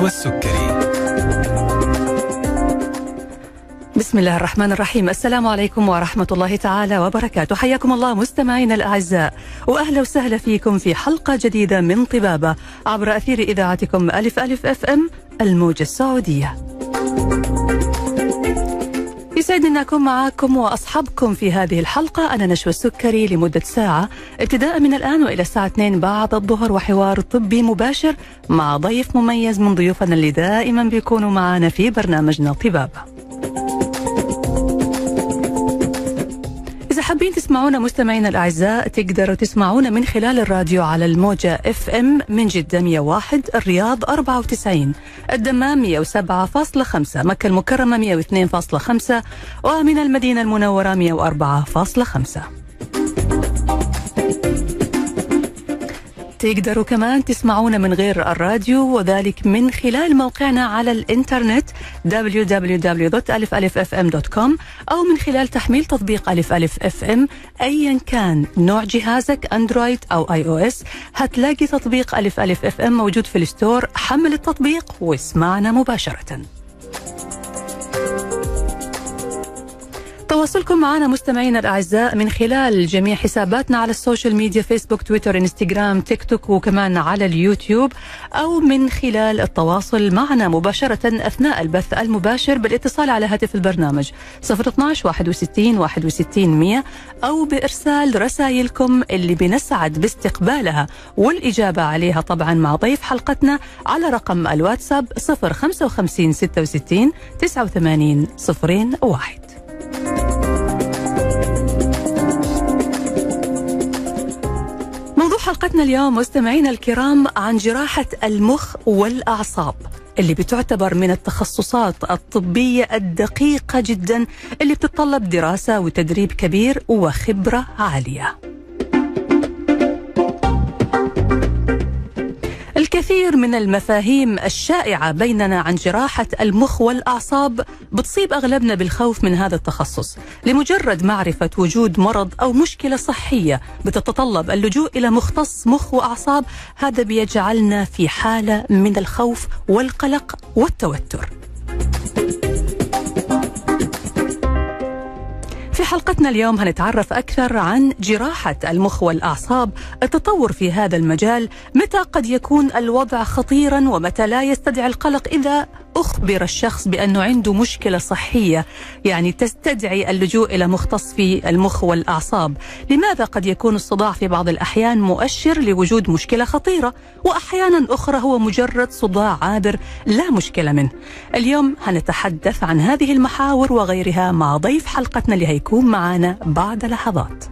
نشوى السكري بسم الله الرحمن الرحيم. السلام عليكم ورحمة الله تعالى وبركاته. حياكم الله مستمعينا الأعزاء وأهلا وسهلا فيكم في حلقة جديدة من طبابة عبر أثير إذاعتكم ألف ألف أف أم الموجة السعودية. يسعدني أن أكون معكم وأصحابكم في هذه الحلقة. أنا نشوى السكري لمدة ساعة. ابتداء من الآن وإلى الساعة 2 بعد الظهر وحوار طبي مباشر مع ضيف مميز من ضيوفنا اللي دائما بيكونوا معنا في برنامجنا طبابة حابين تسمعونا مستمعينا الأعزاء تقدروا تسمعونا من خلال الراديو على الموجة اف ام من جدة 101 الرياض 94 الدمام 107.5 مكة المكرمة 102.5 ومن المدينة المنورة 104.5 تقدروا كمان تسمعونا من غير الراديو وذلك من خلال موقعنا على الإنترنت www.alifalifm.com أو من خلال تحميل تطبيق ألف ألف أف إم أيا كان نوع جهازك أندرويد أو آي أو إس. هتلاقي تطبيق ألف ألف أف إم موجود في ال store حمل التطبيق واسمعنا مباشرة. تواصلكم معنا مستمعينا الأعزاء من خلال جميع حساباتنا على ال social media فيسبوك تويتر إنستغرام تيك توك وكمان على اليوتيوب أو من خلال التواصل معنا مباشرة أثناء البث المباشر بالاتصال على هاتف البرنامج 012 61 61 100 أو بإرسال رسائلكم اللي بنسعد باستقبالها والإجابة عليها طبعا مع ضيف حلقتنا على رقم الواتساب 055 66 89 01 موضوع حلقتنا اليوم مستمعينا الكرام عن جراحة المخ والأعصاب اللي بتعتبر من التخصصات الطبية الدقيقة جدا اللي بتتطلب دراسة وتدريب كبير وخبرة عالية. الكثير من المفاهيم الشائعة بيننا عن جراحة المخ والأعصاب بتصيب أغلبنا بالخوف من هذا التخصص لمجرد معرفة وجود مرض أو مشكلة صحية بتتطلب اللجوء إلى مختص مخ وأعصاب هذا بيجعلنا في حالة من الخوف والقلق والتوتر. في حلقتنا اليوم هنتعرف أكثر عن جراحة المخ والأعصاب التطور في هذا المجال متى قد يكون الوضع خطيرا ومتى لا يستدعي القلق إذا أخبر الشخص بأنه عنده مشكلة صحية يعني تستدعي اللجوء إلى مختص في المخ والأعصاب. لماذا قد يكون الصداع في بعض الأحيان مؤشر لوجود مشكلة خطيرة؟ وأحيانا أخرى هو مجرد صداع عابر لا مشكلة منه. اليوم هنتحدث عن هذه المحاور وغيرها مع ضيف حلقتنا اللي هيكون معنا بعد لحظات.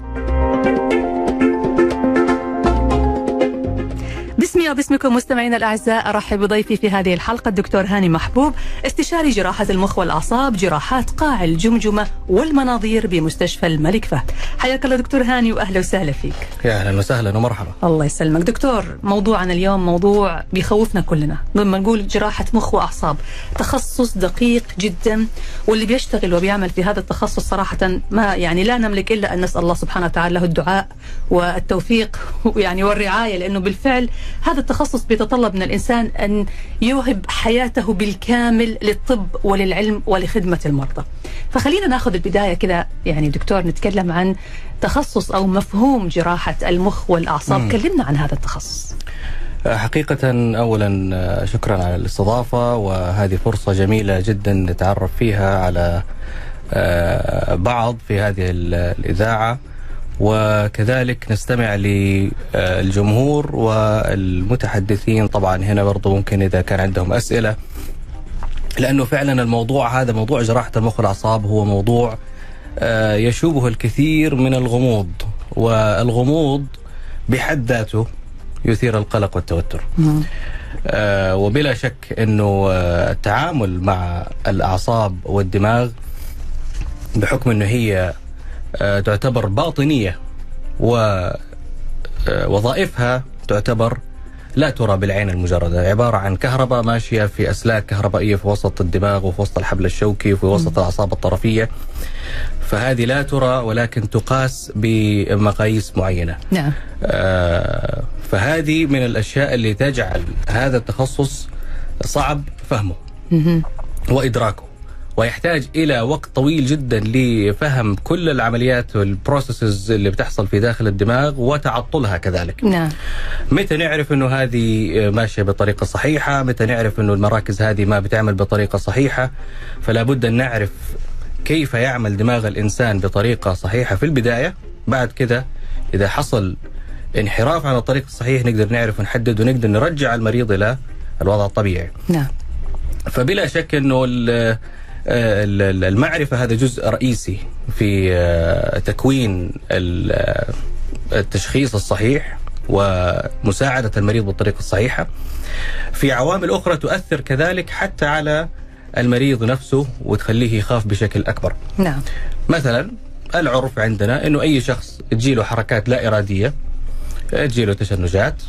باسمي وباسمكم مستمعينا الأعزاء أرحب بضيفي في هذه الحلقة الدكتور هاني محبوب استشاري جراحة المخ والأعصاب جراحات قاع الجمجمة والمناظير بمستشفى الملك فهد. حياك الله دكتور هاني واهلا وسهلا فيك. يا أهلا وسهلا ومرحبا. الله يسلمك. دكتور موضوعنا اليوم موضوع بيخوفنا كلنا. لما نقول جراحة مخ وأعصاب. تخصص دقيق جدا واللي بيشتغل وبيعمل في هذا التخصص صراحة ما يعني لا نملك إلا أن نسأل الله سبحانه وتعالى له الدعاء والتوفيق يعني والرعاية لأنه بالفعل هذا التخصص بيتطلب من الإنسان أن يوهب حياته بالكامل للطب وللعلم ولخدمة المرضى. فخلينا ناخذ البداية كذا يعني دكتور نتكلم عن تخصص أو مفهوم جراحة المخ والأعصاب. مم. كلمنا عن هذا التخصص. حقيقة أولا شكرا على الاستضافة وهذه فرصة جميلة جدا نتعرف فيها على بعض في هذه الإذاعة. وكذلك نستمع للجمهور والمتحدثين. طبعا هنا برضو ممكن إذا كان عندهم أسئلة. لأنه فعلا الموضوع هذا موضوع جراحة المخ والأعصاب هو موضوع يشوبه الكثير من الغموض. والغموض بحد ذاته يثير القلق والتوتر. وبلا شك أنه التعامل مع الأعصاب والدماغ بحكم أنه هي تعتبر باطنية ووظائفها تعتبر لا ترى بالعين المجردة. عبارة عن كهرباء ماشية في أسلاك كهربائية في وسط الدماغ وفي وسط الحبل الشوكي وفي وسط الأعصاب الطرفية. فهذه لا ترى ولكن تقاس بمقاييس معينة. نعم. آه فهذه من الأشياء اللي تجعل هذا التخصص صعب فهمه وإدراكه. ويحتاج إلى وقت طويل جدا لفهم كل العمليات والبروسيسز اللي بتحصل في داخل الدماغ وتعطلها كذلك. نعم. متى نعرف إنه هذه ماشية بطريقة صحيحة؟ متى نعرف إنه المراكز هذه ما بتعمل بطريقة صحيحة؟ فلا بد أن نعرف كيف يعمل دماغ الإنسان بطريقة صحيحة في البداية، بعد كذا إذا حصل انحراف عن الطريق الصحيح نقدر نعرف ونحدد ونقدر نرجع المريض إلى الوضع الطبيعي. نعم. فبلا شك إنه المعرفة هذا جزء رئيسي في آه، تكوين آه، التشخيص الصحيح ومساعدة المريض بالطريقة الصحيحة. في عوامل أخرى تؤثر كذلك حتى على المريض نفسه وتخليه يخاف بشكل أكبر. نعم. مثلا العرف عندنا أنه أي شخص تجيله حركات لا إرادية تجيله تشنجات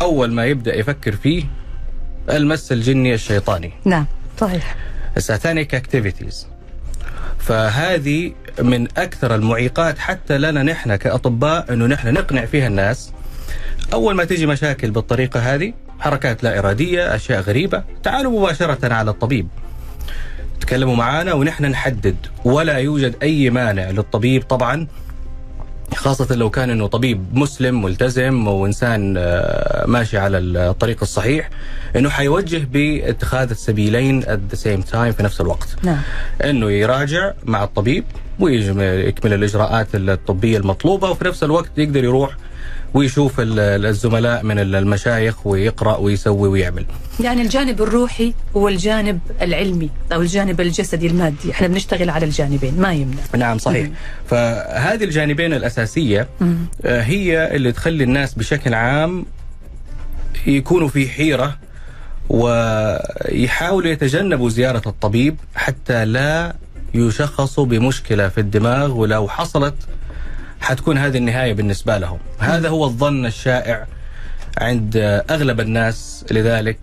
أول ما يبدأ يفكر فيه المس الجني الشيطاني. نعم صحيح. ساتانيك اكتيفيتيز فهذه من أكثر المعيقات حتى لنا نحن كأطباء أنه نحن نقنع فيها الناس. أول ما تيجي مشاكل بالطريقة هذه حركات لا إرادية أشياء غريبة تعالوا مباشرة على الطبيب. تكلموا معنا ونحن نحدد. ولا يوجد أي مانع للطبيب طبعا خاصة لو كان إنه طبيب مسلم ملتزم وانسان آه، ماشي على الطريق الصحيح إنه حيوجه باتخاذ السبيلين at the same time في نفس الوقت. نعم. إنه يراجع مع الطبيب ويكمل الإجراءات الطبية المطلوبة وفي نفس الوقت يقدر يروح ويشوف الزملاء من المشايخ ويقرأ ويسوي ويعمل. يعني الجانب الروحي والجانب العلمي أو الجانب الجسدي المادي، إحنا بنشتغل على الجانبين ما يمنع. نعم صحيح، مم. فهذه الجانبين الأساسية مم. آه، هي اللي تخلي الناس بشكل عام يكونوا في حيرة ويحاولوا يتجنبوا زيارة الطبيب حتى لا يشخصوا بمشكلة في الدماغ ولو حصلت حتكون هذه النهاية بالنسبة لهم. هذا هو الظن الشائع عند أغلب الناس. لذلك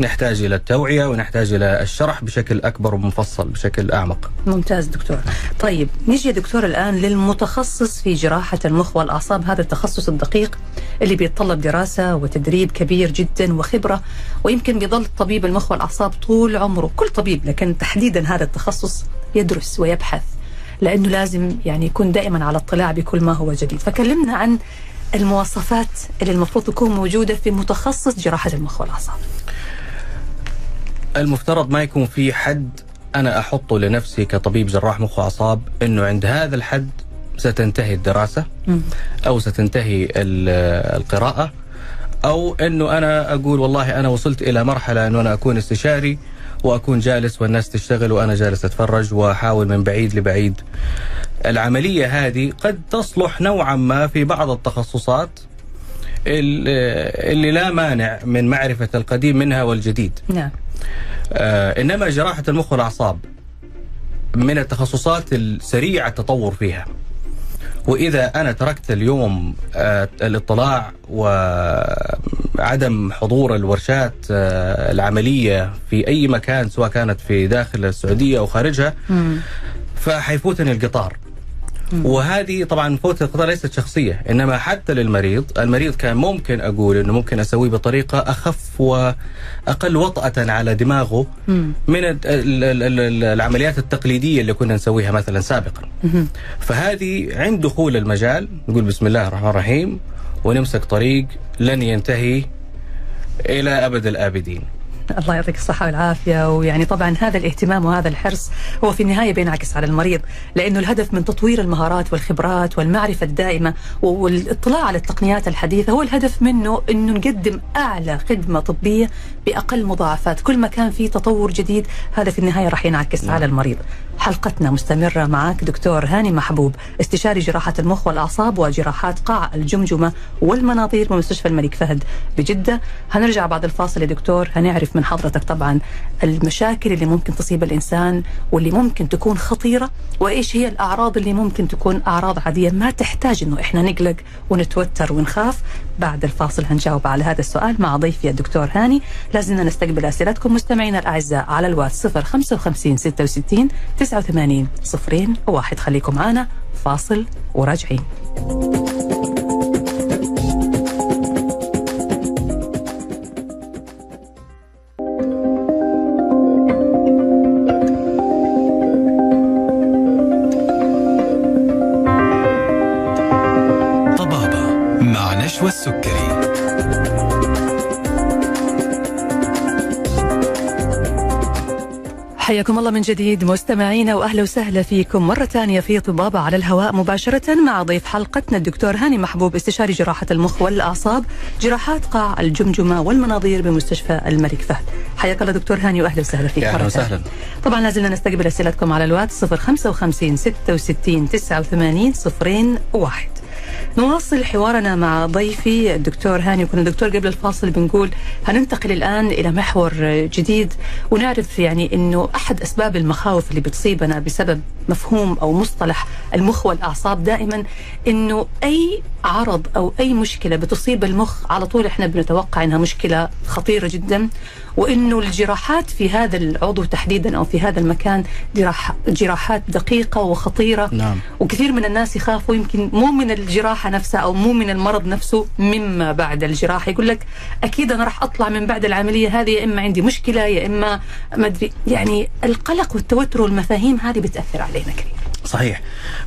نحتاج إلى التوعية ونحتاج إلى الشرح بشكل أكبر ومفصل بشكل أعمق. ممتاز دكتور. طيب نجي دكتور الآن للمتخصص في جراحة المخ والأعصاب. هذا التخصص الدقيق اللي بيتطلب دراسة وتدريب كبير جدا وخبرة ويمكن بيظل طبيب المخ والأعصاب طول عمره. كل طبيب لكن تحديدا هذا التخصص يدرس ويبحث. لأنه لازم يعني يكون دائما على اطلاع بكل ما هو جديد. فكلمنا عن المواصفات اللي المفروض تكون موجودة في متخصص جراحة المخ والأعصاب. المفترض ما يكون في حد أنا أحطه لنفسي كطبيب جراح مخ وأعصاب إنه عند هذا الحد ستنتهي الدراسة أو ستنتهي القراءة أو إنه أنا أقول والله أنا وصلت إلى مرحلة إنه أنا أكون استشاري وأكون جالس والناس تشتغل وأنا جالس أتفرج وأحاول من بعيد لبعيد. العملية هذه قد تصلح نوعا ما في بعض التخصصات اللي لا مانع من معرفة القديم منها والجديد. نعم. آه إنما جراحة المخ والأعصاب من التخصصات السريع التطور فيها. وإذا أنا تركت اليوم آه، الاطلاع وعدم حضور الورشات آه، العملية في أي مكان سواء كانت في داخل السعودية أو خارجها فحيفوتني القطار. وهذه طبعا فوت القطار ليست شخصية إنما حتى للمريض المريض كان ممكن أقول إنه ممكن أسويه بطريقة أخف وأقل وطأة على دماغه من العمليات التقليدية اللي كنا نسويها مثلا سابقا. فهذه عند دخول المجال نقول بسم الله الرحمن الرحيم ونمسك طريق لن ينتهي إلى أبد الآبدين. الله يعطيك الصحة والعافية. ويعني طبعا هذا الاهتمام وهذا الحرص هو في النهاية بينعكس على المريض لأنه الهدف من تطوير المهارات والخبرات والمعرفة الدائمة والاطلاع على التقنيات الحديثة هو الهدف منه أنه نقدم أعلى خدمة طبية بأقل مضاعفات. كل ما كان في تطور جديد هذا في النهاية راح ينعكس نعم. على المريض. حلقتنا مستمرة معك دكتور هاني محبوب استشاري جراحة المخ والأعصاب وجراحات قاع الجمجمة والمناظير بمستشفى الملك فهد بجدة. هنرجع بعد الفاصل يا دكتور هنعرف من حضرتك طبعا المشاكل اللي ممكن تصيب الإنسان واللي ممكن تكون خطيرة وإيش هي الأعراض اللي ممكن تكون أعراض عادية ما تحتاج إنه إحنا نقلق ونتوتر ونخاف. بعد الفاصل هنجاوب على هذا السؤال مع ضيفي الدكتور هاني. لازلنا نستقبل أسئلتكم مستمعينا الأعزاء على الواتس 055 66 89 صفرين واحد. خليكم معنا فاصل وراجعين. حياكم الله من جديد مستمعينا وأهلا وسهلا فيكم مرة ثانية في طبابة على الهواء مباشرة مع ضيف حلقتنا الدكتور هاني محبوب استشاري جراحة المخ والأعصاب جراحات قاع الجمجمة والمناظير بمستشفى الملك فهد. حياك الله دكتور هاني وأهلا وسهلا فيك أهلا. وسهلا طبعا لازلنا نستقبل أسئلتكم على الواتس 055 66 89 صفرين واحد نواصل حوارنا مع ضيفي الدكتور هاني وكنا دكتور قبل الفاصل بنقول هننتقل الآن إلى محور جديد ونعرف يعني إنه أحد أسباب المخاوف اللي بتصيبنا بسبب مفهوم أو مصطلح المخ والأعصاب دائما إنه أي عرض أو أي مشكلة بتصيب المخ على طول إحنا بنتوقع إنها مشكلة خطيرة جدا وإنه الجراحات في هذا العضو تحديدا أو في هذا المكان جراح جراحات دقيقة وخطيرة نعم. وكثير من الناس يخافوا يمكن مو من الجراحة نفسها أو مو من المرض نفسه مما بعد الجراحة. يقول لك أكيد أنا راح أطلع من بعد العملية هذه يا إما عندي مشكلة يا إما ما أدري. يعني القلق والتوتر والمفاهيم هذه بتأثر علينا كثير. صحيح.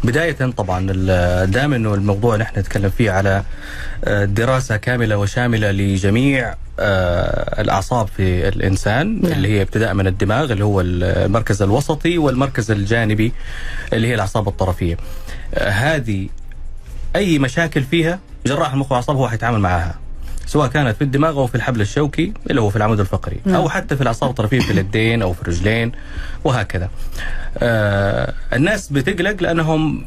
بداية طبعا دام إنه الموضوع نحن نتكلم فيه على آه، دراسة كاملة وشاملة لجميع آه، الأعصاب في الإنسان نعم. اللي هي ابتداء من الدماغ اللي هو المركز الوسطي والمركز الجانبي اللي هي الأعصاب الطرفية. آه، هذه أي مشاكل فيها جراح المخ والأعصاب هو حيتعامل معها سواء كانت في الدماغ أو في الحبل الشوكي اللي هو في العمود الفقري نعم. أو حتى في الأعصاب الطرفيه في اليدين أو في الرجلين وهكذا. آه الناس بتقلق لأنهم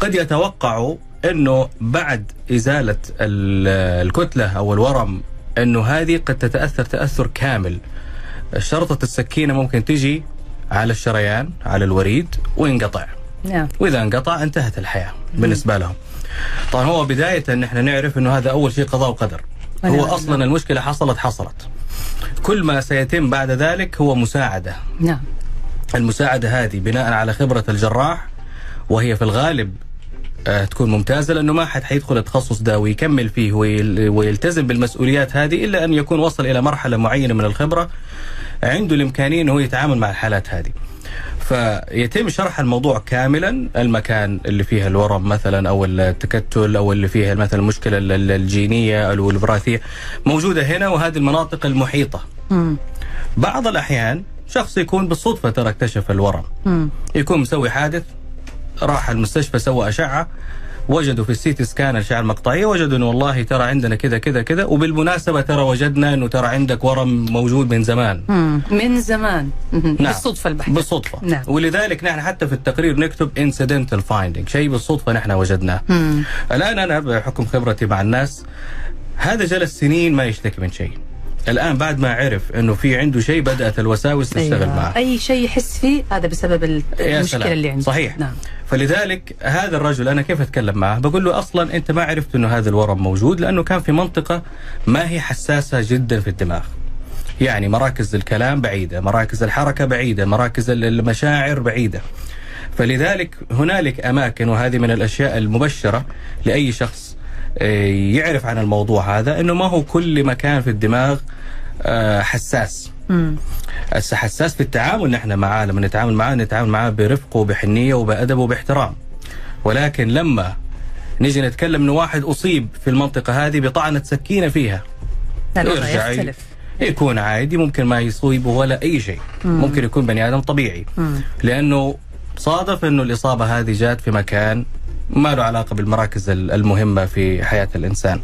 قد يتوقعوا إنه بعد إزالة ال- الكتلة أو الورم إنه هذه قد تتأثر تأثر كامل. شرطة السكينة ممكن تجي على الشريان على الوريد وينقطع. نعم وإذا انقطع انتهت الحياة بالنسبة لهم. طبعا هو بداية إن إحنا نعرف إنه هذا أول شيء قضاء وقدر. هو. أصلا المشكلة حصلت حصلت. كل ما سيتم بعد ذلك هو مساعدة. نعم المساعدة هذه بناء على خبرة الجراح وهي في الغالب آه، تكون ممتازة لأنه ما حد حيدخل التخصص ده ويكمل فيه ويل- ويلتزم بالمسؤوليات هذه إلا أن يكون وصل إلى مرحلة معينة من الخبرة عنده الإمكانية إنه هو يتعامل مع الحالات هذه. فيتم شرح الموضوع كاملا المكان اللي فيها الورم مثلا أو التكتل أو اللي فيها مثلا المشكلة ال- ال- الجينية أو الوراثيه موجودة هنا وهذه المناطق المحيطة. مم. بعض الأحيان شخص يكون بالصدفة ترى اكتشف الورم مم. يكون مسوي حادث راح المستشفى سوى أشعة وجدوا في السيتي سكان الاشعه المقطعيه وجدوا إنه والله ترى عندنا كذا كذا كذا وبالمناسبة ترى وجدنا إنه ترى عندك ورم موجود من زمان مم. من زمان. نعم. بالصدفة البحته بالصدفة نعم. ولذلك نحن حتى في التقرير نكتب incidental finding شيء بالصدفة نحن وجدناه. الآن أنا بحكم خبرتي مع الناس هذا جلس سنين ما يشتكي من شيء الآن بعد ما عرف إنه في عنده شيء بدأت الوساوس تشتغل أيوة. معه أي شيء يحس فيه هذا بسبب المشكلة سلام. اللي عنده صحيح نعم فلذلك هذا الرجل أنا كيف أتكلم معه؟ بقول له أصلا أنت ما عرفت إنه هذا الورم موجود لأنه كان في منطقة ما هي حساسة جدا في الدماغ. يعني مراكز الكلام بعيدة، مراكز الحركة بعيدة، مراكز ال- المشاعر بعيدة. فلذلك هنالك أماكن وهذه من الأشياء المبشرة لأي شخص يعرف عن الموضوع هذا إنه ما هو كل مكان في الدماغ آه، حساس. مم. هسه حساس في التعامل نحن معاه لما نتعامل معاه نتعامل معاه برفق وبحنية وبأدب وباحترام ولكن لما نيجي نتكلم إنه واحد أصيب في المنطقة هذه بطعنة سكينة فيها يرجع يختلف يكون عادي ممكن ما يصيبه ولا أي شيء ممكن يكون بني آدم طبيعي مم. لأنه صادف إنه الإصابة هذه جات في مكان ما له علاقة بالمراكز ال- المهمة في حياة الإنسان.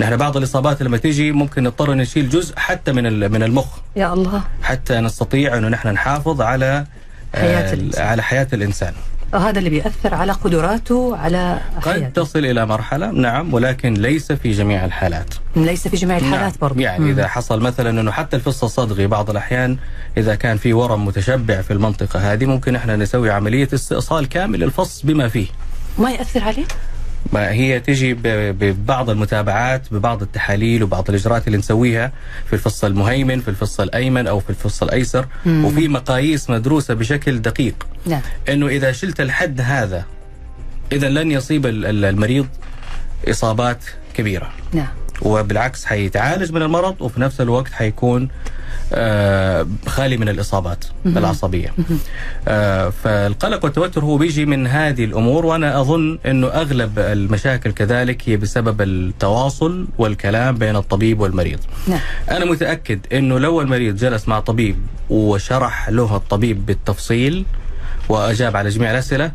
نحن بعض الإصابات لما تيجي ممكن نضطر نشيل جزء حتى من ال- من المخ يا الله حتى نستطيع إنه نحن نحافظ على حياة آه، الإنسان. على حياة الإنسان. هذا اللي بيأثر على قدراته على قد حياته تصل إلى مرحلة نعم ولكن ليس في جميع الحالات. ليس في جميع الحالات نعم. برضه يعني مم. إذا حصل مثلا إنه حتى الفص الصدغي بعض الأحيان إذا كان في ورم متشبع في المنطقة هذه ممكن إحنا نسوي عملية استئصال كامل للفص بما فيه. ما يأثر عليه؟ ما هي تجي ببعض المتابعات ببعض التحاليل وبعض الإجراءات اللي نسويها في الفص المهيمن في الفص الأيمن أو في الفص الأيسر. مم. وفي مقاييس مدروسة بشكل دقيق. نعم. إنه إذا شلت الحد هذا إذا لن يصيب ال- ال- المريض إصابات كبيرة. نعم. وبالعكس حيتعالج من المرض وفي نفس الوقت حيكون خالي من الإصابات العصبية. آه، فالقلق والتوتر هو بيجي من هذه الأمور وأنا أظن إنه أغلب المشاكل كذلك هي بسبب التواصل والكلام بين الطبيب والمريض. نعم. أنا متأكد إنه لو المريض جلس مع طبيب وشرح له الطبيب بالتفصيل وأجاب على جميع الأسئلة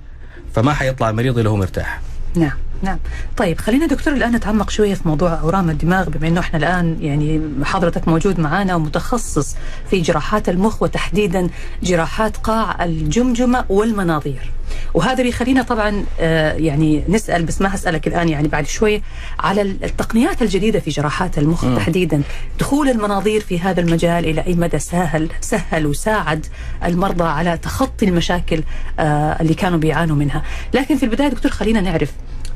فما حيطلع المريض إلا هو مرتاح. نعم نعم. طيب خلينا دكتور الآن نتعمق شوية في موضوع أورام الدماغ بما إنه إحنا الآن يعني حضرتك موجود معنا ومتخصص في جراحات المخ وتحديدا جراحات قاع الجمجمة والمناظير. وهذا بيخلينا طبعا آه يعني نسأل بس ما هسألك الآن يعني بعد شوي على التقنيات الجديدة في جراحات المخ م. تحديدا. دخول المناظير في هذا المجال إلى أي مدى سهل سهل وساعد المرضى على تخطي المشاكل آه اللي كانوا بيعانوا منها. لكن في البداية دكتور خلينا نعرف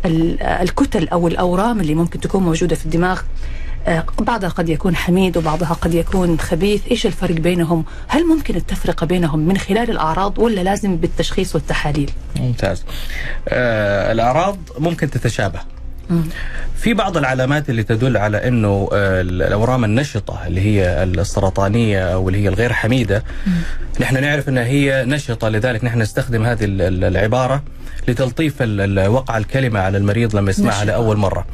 الكتل أو الأورام اللي ممكن تكون موجودة في الدماغ. آه، بعضها قد يكون حميد وبعضها قد يكون خبيث. إيش الفرق بينهم؟ هل ممكن التفرقة بينهم من خلال الأعراض ولا لازم بالتشخيص والتحاليل؟ ممتاز. آه الأعراض ممكن تتشابه. في بعض العلامات اللي تدل على إنه آه، الأورام النشطة اللي هي السرطانية أو اللي هي الغير حميدة نحن نعرف إنها هي نشطة لذلك نحن نستخدم هذه العبارة. لتلطيف وقع الكلمة على المريض لما يسمعها. لأول مرة.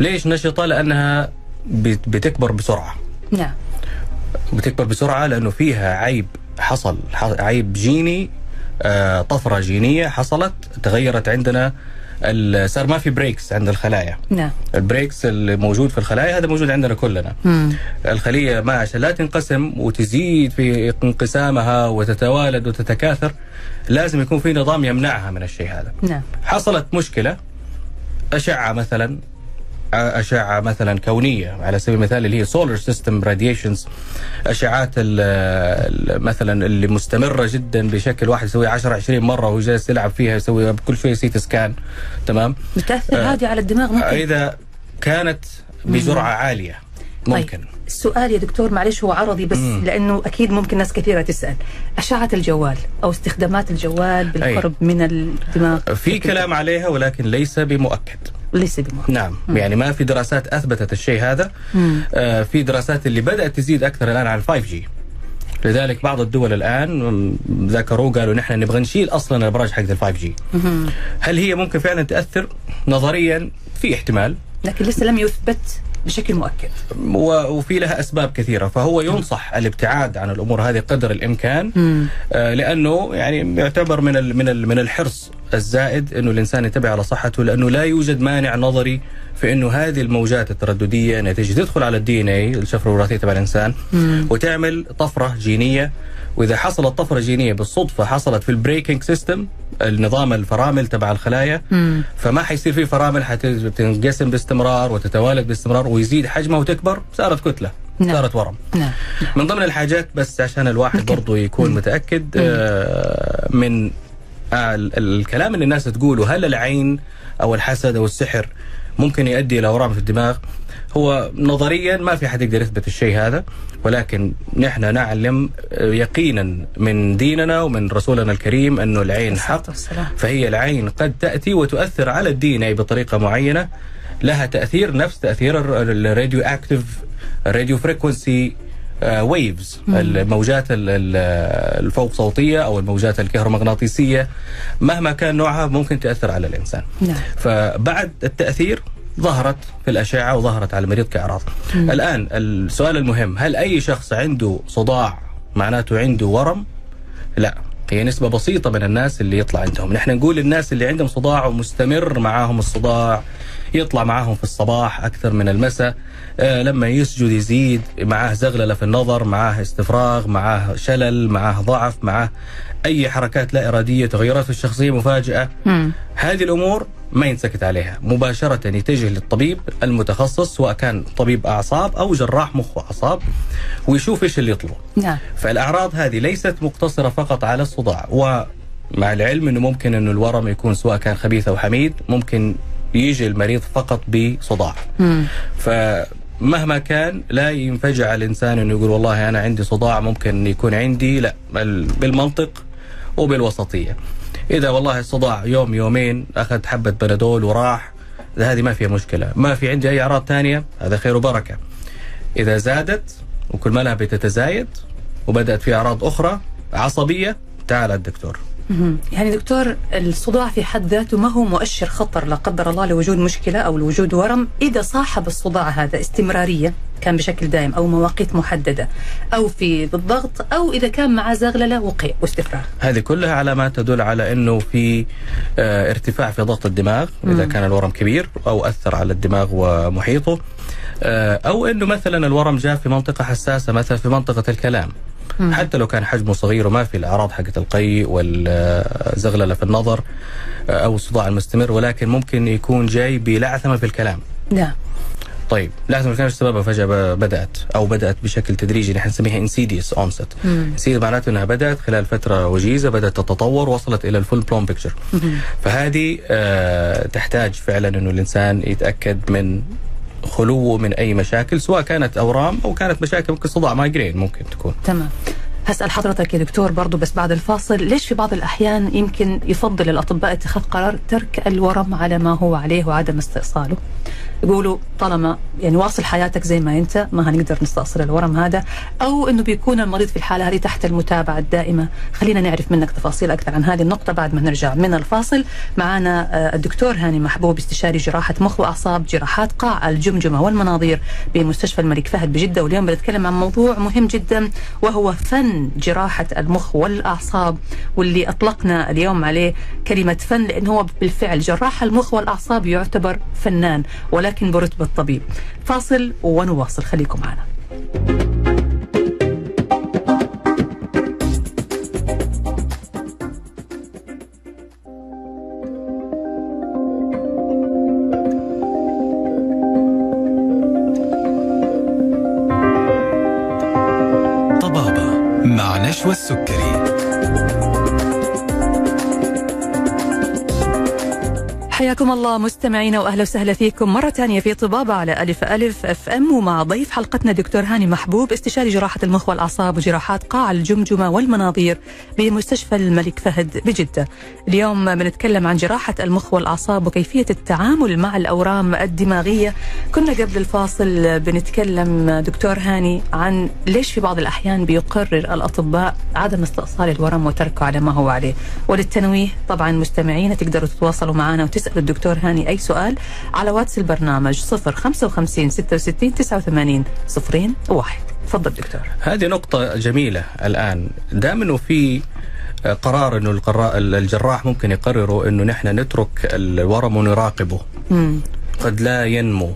ليش نشطه؟ لأنها بتكبر بسرعة. نعم. بتكبر بسرعة لأنه فيها عيب حصل عيب جيني آه، طفرة جينية حصلت تغيرت عندنا صار ما في brakes عند الخلايا نعم ال brakes اللي موجود في الخلايا هذا موجود عندنا كلنا مم. الخلية ما عشان لا تنقسم وتزيد في انقسامها وتتوالد وتتكاثر لازم يكون في نظام يمنعها من الشيء هذا نعم. حصلت مشكلة أشعة مثلا أشعة مثلا كونية على سبيل المثال اللي هي solar system radiations أشعات مثلا اللي مستمرة جدا بشكل واحد يسوي 10 20 مرة وهو جالس يلعب فيها يسوي كل شوية سيت سكان تمام؟ بتأثر آه هذه على الدماغ ممكن. إذا كانت بجرعة عالية ممكن. طيب. السؤال يا دكتور معلش هو عرضي بس مم. لأنه أكيد ممكن ناس كثيرة تسأل. أشعة الجوال أو استخدامات الجوال بالقرب أي. من الدماغ؟ في كلام عليها ولكن ليس بمؤكد. ليس بمؤكد. نعم. مم. يعني ما في دراسات أثبتت الشيء هذا. آه في دراسات اللي بدأت تزيد أكثر الآن على 5 جي لذلك بعض الدول الآن ذكروا قالوا نحن نبغى نشيل أصلا الابراج حقت ال 5 جي هل هي ممكن فعلا تأثر نظريا؟ في احتمال. لكن لسه لم يثبت بشكل مؤكد. وفي لها أسباب كثيرة. فهو ينصح الابتعاد عن الأمور هذه قدر الإمكان آه لأنه يعني يعتبر من من من الحرص الزائد إنه الإنسان ينتبه على صحته لأنه لا يوجد مانع نظري في إنه هذه الموجات الترددية انها تيجي تدخل على ال DNA الشفره الوراثيه تبع الإنسان وتعمل طفرة جينية. وإذا حصلت طفرة جينية بالصدفة حصلت في ال braking system النظام الفرامل تبع الخلايا مم. فما حيصير في فرامل حتنقسم باستمرار وتتوالد باستمرار ويزيد حجمها وتكبر. صارت كتلة نعم. صارت ورم. نعم. من ضمن الحاجات بس عشان الواحد برضه يكون متأكد آه من الكلام اللي الناس تقوله هل العين أو الحسد أو السحر ممكن يؤدي إلى أورام في الدماغ؟ هو نظريا ما في حد يقدر يثبت الشيء هذا ولكن نحن نعلم يقينا من ديننا ومن رسولنا الكريم انه العين حق فهي العين قد تأتي وتؤثر على ال DNA بطريقة معينة. لها تأثير نفس تأثير ال radioactive radio frequency waves الموجات الفوق صوتية أو الموجات الكهرومغناطيسية. مهما كان نوعها ممكن تأثر على الإنسان. نعم. فبعد التأثير ظهرت في الأشعة وظهرت على المريض كأعراض. مم. الآن السؤال المهم هل أي شخص عنده صداع معناته عنده ورم؟ لا هي نسبة بسيطة من الناس اللي يطلع عندهم. نحن نقول الناس اللي عندهم صداع ومستمر معاهم الصداع يطلع معاهم في الصباح أكثر من المساء آه لما يسجد يزيد معاه زغللة في النظر معاه استفراغ معاه شلل معاه ضعف معاه أي حركات لا إرادية تغيرات في الشخصية مفاجئة مم. هذه الأمور ما ينسكت عليها مباشرة يتجه للطبيب المتخصص سواء كان طبيب أعصاب أو جراح مخ وأعصاب ويشوف إيش اللي يطلبه نعم. فالأعراض هذه ليست مقتصرة فقط على الصداع ومع العلم أنه ممكن أنه الورم يكون سواء كان خبيث أو حميد ممكن يجي المريض فقط بصداع. فمهما كان لا ينفجع الإنسان أنه يقول والله أنا عندي صداع ممكن يكون عندي لا بالمنطق وبالوسطية. إذا والله الصداع يوم يومين أخذ حبة بنادول وراح هذه ما فيها مشكلة. ما في عندي أي أعراض ثانية هذا خير وبركة. إذا زادت وكل ما لها بتتزايد وبدأت في أعراض أخرى عصبية تعال الدكتور. يعني دكتور الصداع في حد ذاته ما هو مؤشر خطر لا قدر الله لوجود مشكلة أو لوجود ورم؟ إذا صاحب الصداع هذا استمرارية كان بشكل دائم أو مواقيت محددة أو في بالضغط أو إذا كان مع زغللة وقيء واستفراغ. هذه كلها علامات تدل على إنه في آه، ارتفاع في ضغط الدماغ إذا مم. كان الورم كبير أو أثر على الدماغ ومحيطه. آه، أو إنه مثلا الورم جاء في منطقة حساسة مثلا في منطقة الكلام. مم. حتى لو كان حجمه صغير وما في الأعراض حقت القيء والزغللة في النظر آه، أو الصداع المستمر ولكن ممكن يكون جاي بلعثمة في الكلام نعم طيب لازم كان سببها فجأة بدأت أو بدأت بشكل تدريجي نحن نسميها insidious onset. insidious معناته إنها بدأت خلال فترة وجيزة بدأت تتطور وصلت إلى ال full blown picture. فهذه آه تحتاج فعلا إنه الإنسان يتأكد من خلوه من أي مشاكل سواء كانت أورام أو كانت مشاكل ممكن صداع migraine ممكن تكون. تمام. هسأل حضرتك يا دكتور برضو بس بعد الفاصل ليش في بعض الأحيان يمكن يفضل الأطباء اتخاذ قرار ترك الورم على ما هو عليه وعدم استئصاله؟ يقولوا طالما يعني واصل حياتك زي ما أنت ما هنقدر نستأصل الورم هذا. أو أنه بيكون المريض في الحالة هذه تحت المتابعة الدائمة. خلينا نعرف منك تفاصيل أكثر عن هذه النقطة بعد ما نرجع من الفاصل. معنا آه، الدكتور هاني محبوب استشاري جراحة مخ وأعصاب جراحات قاع الجمجمة والمناظير بمستشفى الملك فهد بجدة. واليوم بنتكلم عن موضوع مهم جدا وهو فن جراحة المخ والأعصاب واللي أطلقنا اليوم عليه كلمة فن لأنه هو بالفعل جراح المخ والأعصاب يعتبر فنان. ولكن برتبة طبيب فاصل ونواصل. خليكم معنا. طبابة مع نشوى السكري. حياكم الله مستمعينا وأهلا وسهلا فيكم مرة ثانية في طبابة على ألف ألف أف أم ومع ضيف حلقتنا دكتور هاني محبوب استشاري جراحة المخ والأعصاب وجراحات قاع الجمجمة والمناظير بمستشفى الملك فهد بجدة. اليوم بنتكلم عن جراحة المخ والأعصاب وكيفية التعامل مع الأورام الدماغية. كنا قبل الفاصل بنتكلم دكتور هاني عن ليش في بعض الأحيان بيقرر الأطباء عدم استئصال الورم وتركه على ما هو عليه. وللتنويه طبعا مستمعينا تقدروا تتواصلوا معنا وتسألوا الدكتور هاني أي سؤال على واتس البرنامج 055 66 89 صفرين واحد. تفضل دكتور. هذه نقطة جميلة الآن دام أنه في قرار أنه القرا- الجراح ممكن يقرروا أنه نحن نترك الورم ونراقبه مم. قد لا ينمو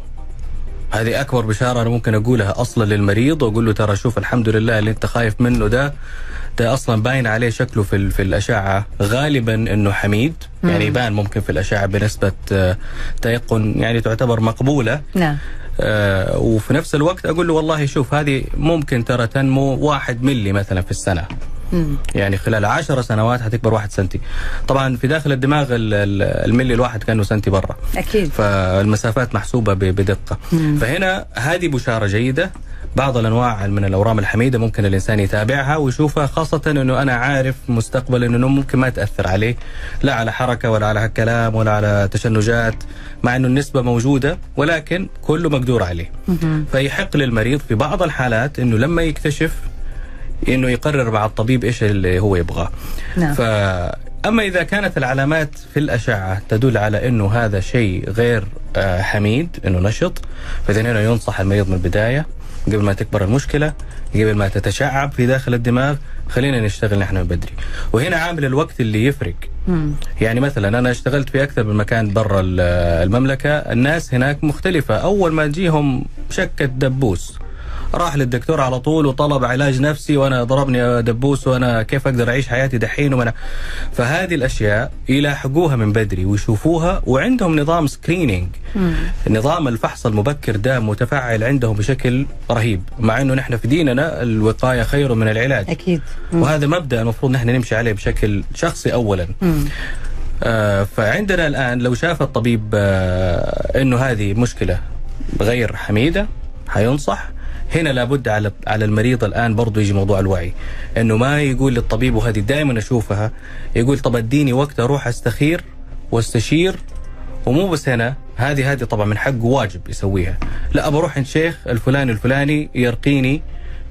هذه أكبر بشارة أنا ممكن أقولها أصلا للمريض وأقول له ترى شوف الحمد لله اللي أنت خايف منه ده ده أصلا باين عليه شكله في, في الأشعة. غالبا أنه حميد. يعني يبان ممكن في الأشعة بنسبة آه، تيقن يعني تعتبر مقبولة. نعم. آه، وفي نفس الوقت أقول له والله شوف هذه ممكن ترى تنمو واحد ملي مثلا في السنة. مم. يعني خلال عشر سنوات هتكبر واحد سنتي. طبعا في داخل الدماغ ال- ال- الملي الواحد كأنه سنتي برا. أكيد. فالمسافات محسوبة بدقة. مم. فهنا هذه بشارة جيدة. بعض الأنواع من الأورام الحميدة ممكن الإنسان يتابعها ويشوفها خاصة إنه أنا عارف مستقبلا إنه ممكن ما تأثر عليه لا على حركة ولا على كلام ولا على تشنجات مع إنه النسبة موجودة ولكن كله مقدور عليه. فيحق للمريض في بعض الحالات إنه لما يكتشف إنه يقرر مع الطبيب إيش اللي هو يبغاه نعم. فاما إذا كانت العلامات في الأشعة تدل على إنه هذا شيء غير آه، حميد إنه نشط فإذا هنا ينصح المريض من البداية قبل ما تكبر المشكلة قبل ما تتشعب في داخل الدماغ خلينا نشتغل نحن من بدري. وهنا عامل الوقت اللي يفرق. مم. يعني مثلا أنا اشتغلت في أكثر من مكان برا ال- المملكة الناس هناك مختلفة. أول ما تجيهم شكة دبوس. راح للدكتور على طول وطلب علاج نفسي وأنا ضربني دبوس وأنا كيف أقدر أعيش حياتي دحين وأنا فهذه الأشياء يلاحقوها من بدري ويشوفوها وعندهم نظام سكرينينج. نظام الفحص المبكر ده متفعل عندهم بشكل رهيب مع إنه نحن في ديننا الوقاية خير من العلاج أكيد. مم. وهذا مبدأ المفروض نحن نمشي عليه بشكل شخصي اولا مم. آه، فعندنا الآن لو شاف الطبيب آه، إنه هذه مشكلة غير حميدة حينصح هنا لابد على على المريض الآن برضه يجي موضوع الوعي. إنه ما يقول للطبيب وهذه دائما أشوفها يقول طب أديني وقت أروح أستخير وأستشير ومو بس هنا هذه هذه طبعا من حقه واجب يسويها. لا ابى أروح عند شيخ الفلاني الفلاني يرقيني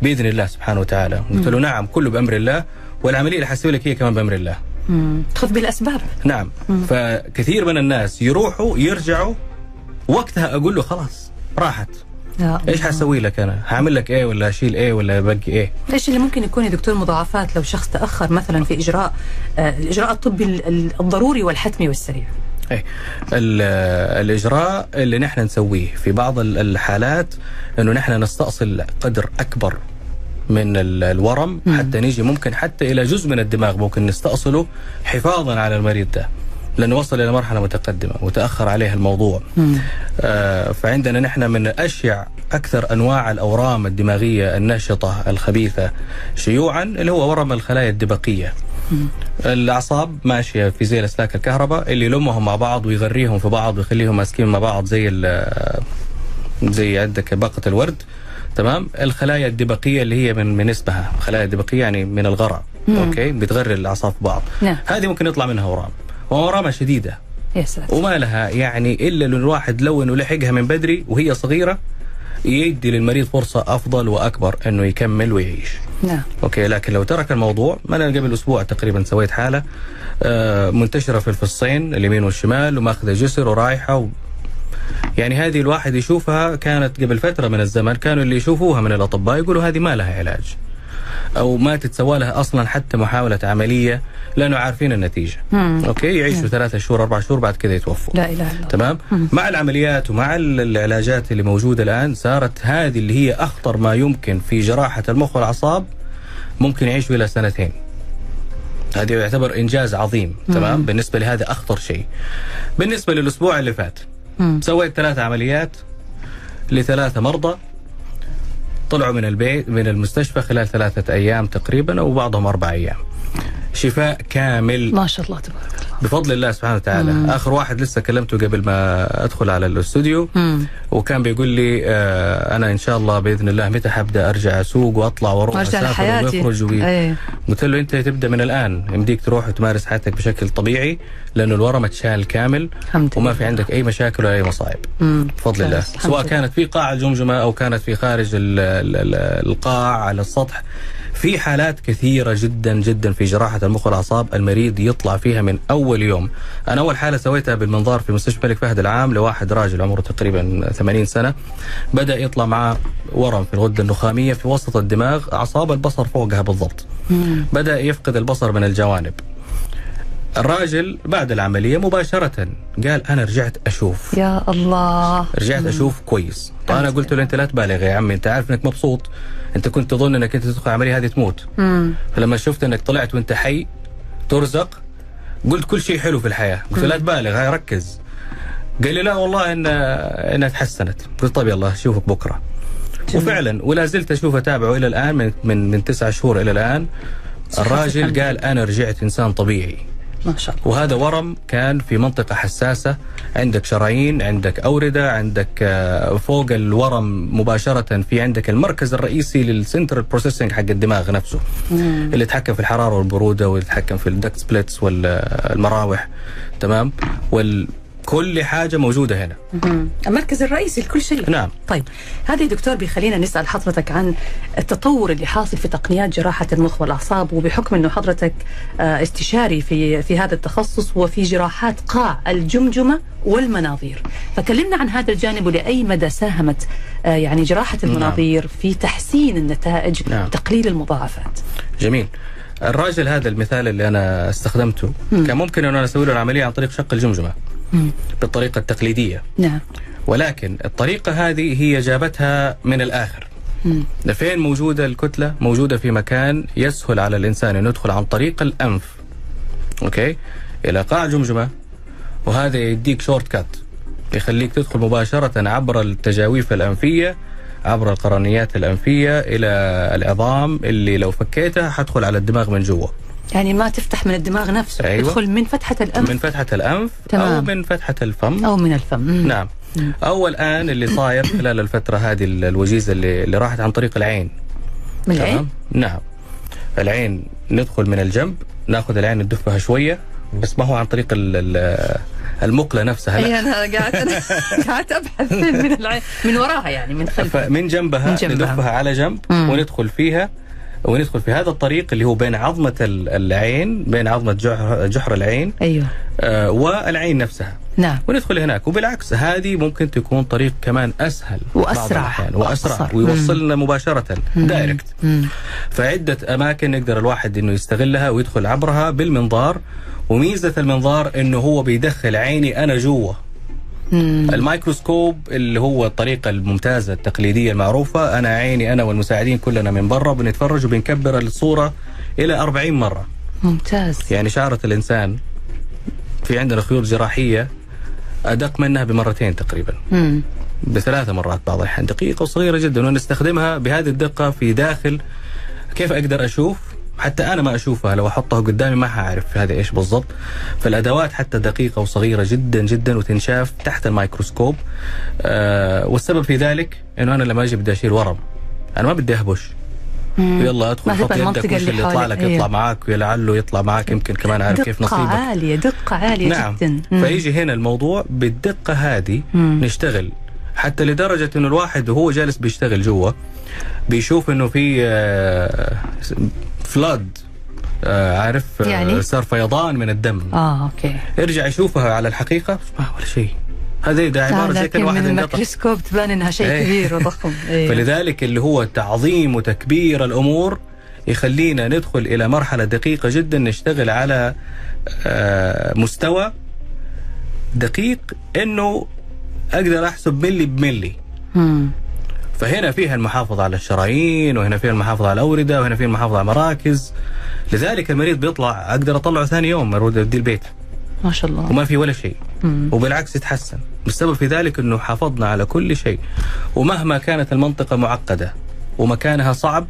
بإذن الله سبحانه وتعالى. قلت له نعم كله بأمر الله والعملية اللي حسوي لك هي كمان بأمر الله. مم. خذ بالأسباب. نعم. فكثير من الناس يروحوا يرجعوا وقتها أقول له خلاص راحت. إيش. حسوي لك أنا؟ هعمل لك إيه ولا أشيل إيه ولا بقي إيه؟ إيش اللي ممكن يكون يا دكتور مضاعفات لو شخص تأخر مثلا في إجراء آه، الاجراء الطبي ال- ال- الضروري والحتمي والسريع إيه ال- الإجراء اللي نحن نسويه في بعض ال- الحالات إنه نحن نستأصل قدر أكبر من ال- الورم حتى نيجي ممكن حتى إلى جزء من الدماغ ممكن نستأصله حفاظا على المريض ده لأنه وصل إلى مرحلة متقدمة وتاخر عليه الموضوع. آه فعندنا نحن من أشيع أكثر أنواع الأورام الدماغية الناشطة الخبيثة شيوعا اللي هو ورم الخلايا الدبقية. الأعصاب ماشية في زي الأسلاك الكهرباء اللي يلمهم مع بعض ويغريهم في بعض ويخليهم ماسكين مع بعض زي ال- زي عندك باقة الورد. تمام؟ الخلايا الدبقية اللي هي من من اسمها خلايا دبقيه يعني من الغرع أوكي؟ بتغري الأعصاب في بعض. نعم. هذه ممكن يطلع منها أورام. واورامها شديدة يا ساتر وما لها يعني إلا لو الواحد لو إنه لحقها من بدري وهي صغيرة يدي للمريض فرصة أفضل وأكبر إنه يكمل ويعيش. نعم okay لكن لو ترك الموضوع ما أنا قبل أسبوع تقريبا سويت حالة آه، منتشرة في الفصين اليمين والشمال ومأخذة جسر ورايحة و... يعني هذه الواحد يشوفها كانت قبل فترة من الزمن كانوا اللي يشوفوها من الأطباء يقولوا هذه ما لها علاج. أو ما تتسوى لها أصلا حتى محاولة عملية لأنه عارفين النتيجة. مم. okay؟ يعيشوا ثلاثة شهور أربع شهور بعد كذا يتوفوا. لا إله إلا الله. تمام؟ مع العمليات ومع ال- العلاجات اللي موجودة الآن صارت هذه اللي هي أخطر ما يمكن في جراحة المخ والأعصاب ممكن يعيشوا إلى سنتين. هذا يعتبر إنجاز عظيم. تمام؟ بالنسبة لهذا أخطر شيء. بالنسبة للأسبوع اللي فات مم. سويت ثلاث عمليات لثلاثة مرضى. طلعوا من البيت من المستشفى خلال ثلاثة أيام تقريبا وبعضهم أربع أيام. شفاء كامل. ما شاء الله تبارك الله. بفضل الله سبحانه وتعالى مم. آخر واحد لسه كلمته قبل ما أدخل على الاستوديو. وكان بيقول لي آه أنا إن شاء الله بإذن الله متى حبدأ أرجع أسوق وأطلع وأروح أسافر واخرج وي... إيه قلت له أنت تبدأ من الآن يمديك تروح وتمارس حياتك بشكل طبيعي لأنه الورم اتشال كامل الحمد وما. في عندك أي مشاكل ولا أي مصايب مم. بفضل الله سواء. كانت في قاع الجمجمة أو كانت في خارج ال ال ال القاع على السطح في حالات كثيرة جدا جدا في جراحة المخ والأعصاب المريض يطلع فيها من أول يوم. أنا أول حالة سويتها بالمنظار في مستشفى الملك فهد العام لواحد راجل عمره تقريبا 80 سنة. بدأ يطلع معاه ورم في الغدة النخامية في وسط الدماغ أعصاب البصر فوقها بالضبط. مم. بدأ يفقد البصر من الجوانب. الراجل بعد العملية مباشرة قال أنا رجعت أشوف. يا الله. رجعت أشوف كويس. فانا أحسن. قلت له أنت لا تبالغ يا عمي أنت عارف إنك مبسوط. أنت كنت تظن أنك أنت تدخل العملية هذه تموت. مم. فلما شفت أنك طلعت وأنت حي ترزق قلت كل شيء حلو في الحياة. قلت لا تبالغ هاي ركز. قال لي لا والله ان إنها تحسنت. قلت طيب يلا أشوفك بكرة. وفعلا ولا زلت أشوف أتابعه إلى الآن من من من تسعة شهور إلى الآن. الراجل قال أنا رجعت إنسان طبيعي. ما شاء الله. وهذا ورم كان في منطقة حساسة. عندك شرايين عندك أوردة عندك آه، فوق الورم مباشرة في عندك المركز الرئيسي لل central processing حق الدماغ نفسه. اللي يتحكم في الحرارة والبرودة واللي يتحكم في ال duct splits والمراوح. تمام؟ وكل حاجة موجودة هنا. مم. المركز الرئيسي لكل شيء. نعم. طيب يا دكتور بيخلينا نسأل حضرتك عن التطور اللي حاصل في تقنيات جراحة المخ والأعصاب وبحكم أنه حضرتك آه، استشاري في في هذا التخصص وفي جراحات قاع الجمجمة والمناظير. فكلمنا عن هذا الجانب ولأي مدى ساهمت آه، يعني جراحة المناظير في تحسين النتائج نعم. وتقليل المضاعفات؟ جميل. الراجل هذا المثال اللي أنا استخدمته كان ممكن أن أنا أسوي له العملية عن طريق شق الجمجمة. مم. بالطريقة التقليدية. نعم. ولكن الطريقة هذه هي جابتها من الآخر. فين موجودة الكتلة؟ موجودة في مكان يسهل على الإنسان أن يدخل عن طريق الأنف. okay؟ إلى قاع الجمجمة وهذا يديك short cut. يخليك تدخل مباشرة عبر التجاويف الأنفية عبر القرينيات الأنفية إلى العظام اللي لو فكيتها حتدخل على الدماغ من جوا. يعني ما تفتح من الدماغ نفسه أيوة. تدخل من فتحة الأنف. من فتحة الأنف أو تمام. من فتحة الفم. أو من الفم. مم. نعم. أو الآن اللي صاير خلال الفترة هذه الوجيزة اللي, اللي راحت عن طريق العين. من العين؟ تمام. نعم. العين ندخل من الجنب ناخذ العين ندفها شوية بس ما هو عن طريق ال ال المقلة نفسها لا. أي أنا قاعدة قاعدة أبحث من العين من وراها يعني من خلفها. فمن جنبها, من جنبها. ندفها على جنب مم. وندخل فيها. وندخل في هذا الطريق اللي هو بين عظمة ال- العين بين عظمة جحر, جحر العين أيوه. آه، والعين نفسها. نعم. وندخل هناك. وبالعكس هذه ممكن تكون طريق كمان أسهل. الأحيان. وأسرع. وأقصر. ويوصلنا مباشرة direct. مم. فعدة أماكن يقدر الواحد إنه يستغلها ويدخل عبرها بالمنظار. وميزة المنظار إنه هو بيدخل عيني أنا جوا. مم. الميكروسكوب اللي هو الطريقة الممتازة التقليدية المعروفة أنا عيني أنا والمساعدين كلنا من برا بنتفرج وبنكبر الصورة إلى 40 مرة ممتاز يعني شعرة الإنسان في عندنا خيوط جراحية أدق منها بمرتين تقريبا مم. بثلاث مرات بعض الأحيان دقيقة وصغيرة جدا ونستخدمها بهذه الدقة في داخل كيف أقدر أشوف حتى أنا ما أشوفها لو أحطها قدامي ما حعرف هذا إيش بالضبط فالأدوات حتى دقيقة وصغيرة جدا جدا وتنشاف تحت الميكروسكوب آه والسبب في ذلك إنه أنا لما أجي بدي أشيل ورم أنا ما بدي أهبش. يلا ادخل حط يدك وش اللي يطلع. لك أيوه. يطلع معاك ولعله يطلع معاك يمكن كمان عارف كيف دقة نصيبك عالية دقة عالية نعم جدا مم. فيجي هنا الموضوع بالدقة هذه مم. نشتغل حتى لدرجة إنه الواحد وهو جالس بيشتغل جوا بيشوف إنه في آه، فلاد آه، عارف آه، يعني؟ صار فيضان من الدم آه أوكي يرجع يشوفها على الحقيقة ما ولا شيء هذه ده عبارة زي كان واحد من الميكروسكوب تبان إنها شيء إيه. كبير وضخم إيه. فلذلك اللي هو تعظيم وتكبير الأمور يخلينا ندخل إلى مرحلة دقيقة جدا نشتغل على آه، مستوى دقيق إنه أقدر أحسب ملي بملي مم. فهنا فيها المحافظة على الشرايين وهنا فيها المحافظة على الأوردة وهنا فيها المحافظة على المراكز لذلك المريض بيطلع أقدر أطلعه ثاني يوم أرد اديه البيت. ما شاء الله. وما في ولا شيء. وبالعكس يتحسن. السبب في ذلك إنه حافظنا على كل شيء. ومهما كانت المنطقة معقدة ومكانها صعب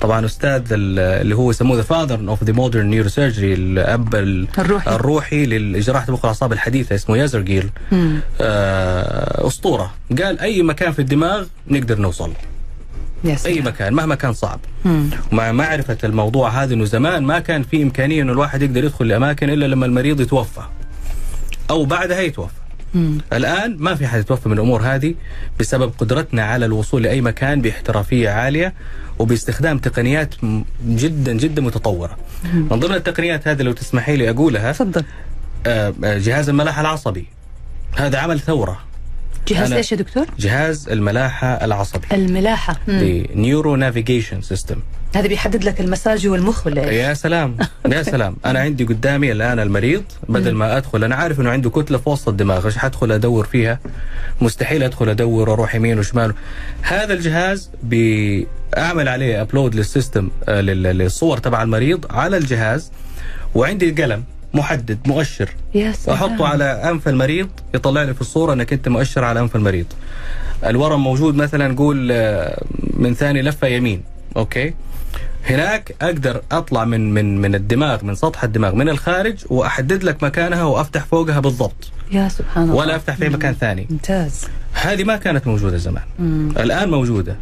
طبعا أستاذ ال- اللي هو يسموه the father of the modern neurosurgery الأب ال- الروحي. الروحي لجراحه المخ والاعصاب الحديثة اسمه يازرجيل مم. آه أسطورة. قال أي مكان في الدماغ نقدر نوصل. يا أي مكان مهما كان صعب. مم. ومع معرفة الموضوع هذا إنه زمان ما كان في إمكانية إنه الواحد يقدر يدخل لأماكن إلا لما المريض يتوفى. أو بعدها يتوفى. مم. الآن ما في حد يتوفى من الأمور هذه بسبب قدرتنا على الوصول لأي مكان باحترافية عالية وباستخدام تقنيات جدا جدا متطورة. من ضمن التقنيات هذه لو تسمحي لي أقولها تفضل آه، آه، جهاز الملاحة العصبي. هذا عمل ثورة. جهاز إيش يا دكتور؟ جهاز الملاحة العصبي. الملاحة مم. neuro navigation system. هذا بيحدد لك المساج والمخ ولا؟ يا سلام يا سلام. أنا عندي قدامي الآن المريض بدل ما أدخل أنا عارف إنه عنده كتلة في وسط الدماغ إيش حدخل أدور فيها؟ مستحيل أدخل أدور وأروح يمين وشمال. هذا الجهاز بأعمل عليه upload لل system آه، لل- للصور تبع المريض على الجهاز وعندي قلم محدد مؤشر. يا سلام. أحطه على أنف المريض يطلع لي في الصورة إنك أنت مؤشر على أنف المريض. الورم موجود مثلا نقول آه، من ثاني لفة يمين. أوكي. هناك أقدر أطلع من من من الدماغ من سطح الدماغ من الخارج وأحدد لك مكانها وأفتح فوقها بالضبط. يا سبحان الله. ولا أفتح في مكان ثاني. ممتاز. هذه ما كانت موجودة زمان. مم. الآن موجودة.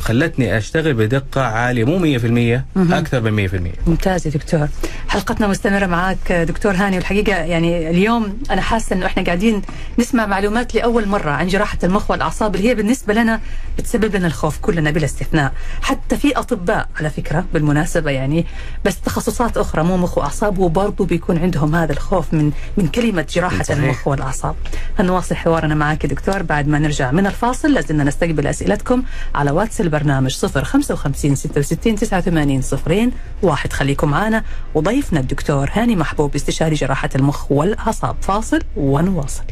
خلتني أشتغل بدقة عالية مو 100% أكثر من 100% ممتاز يا دكتور. حلقتنا مستمرة معك دكتور هاني. والحقيقة يعني اليوم أنا حاسة أنه إحنا قاعدين نسمع معلومات لأول مرة عن جراحة المخ والأعصاب اللي هي بالنسبة لنا بتسبب لنا الخوف كلنا بلا استثناء. حتى في أطباء على فكرة بالمناسبة يعني بس تخصصات أخرى مو مخ وأعصاب وبرضه بيكون عندهم هذا الخوف من من كلمة جراحة صحيح. المخ والأعصاب. هنواصل حوارنا معك دكتور بعد ما نرجع من الفاصل لازلنا نستقبل أسئلتكم على واتس البرنامج 055 66 89 صفرين واحد. خليكم معنا وضيفنا الدكتور هاني محبوب استشاري جراحة المخ والأعصاب. فاصل ونواصل.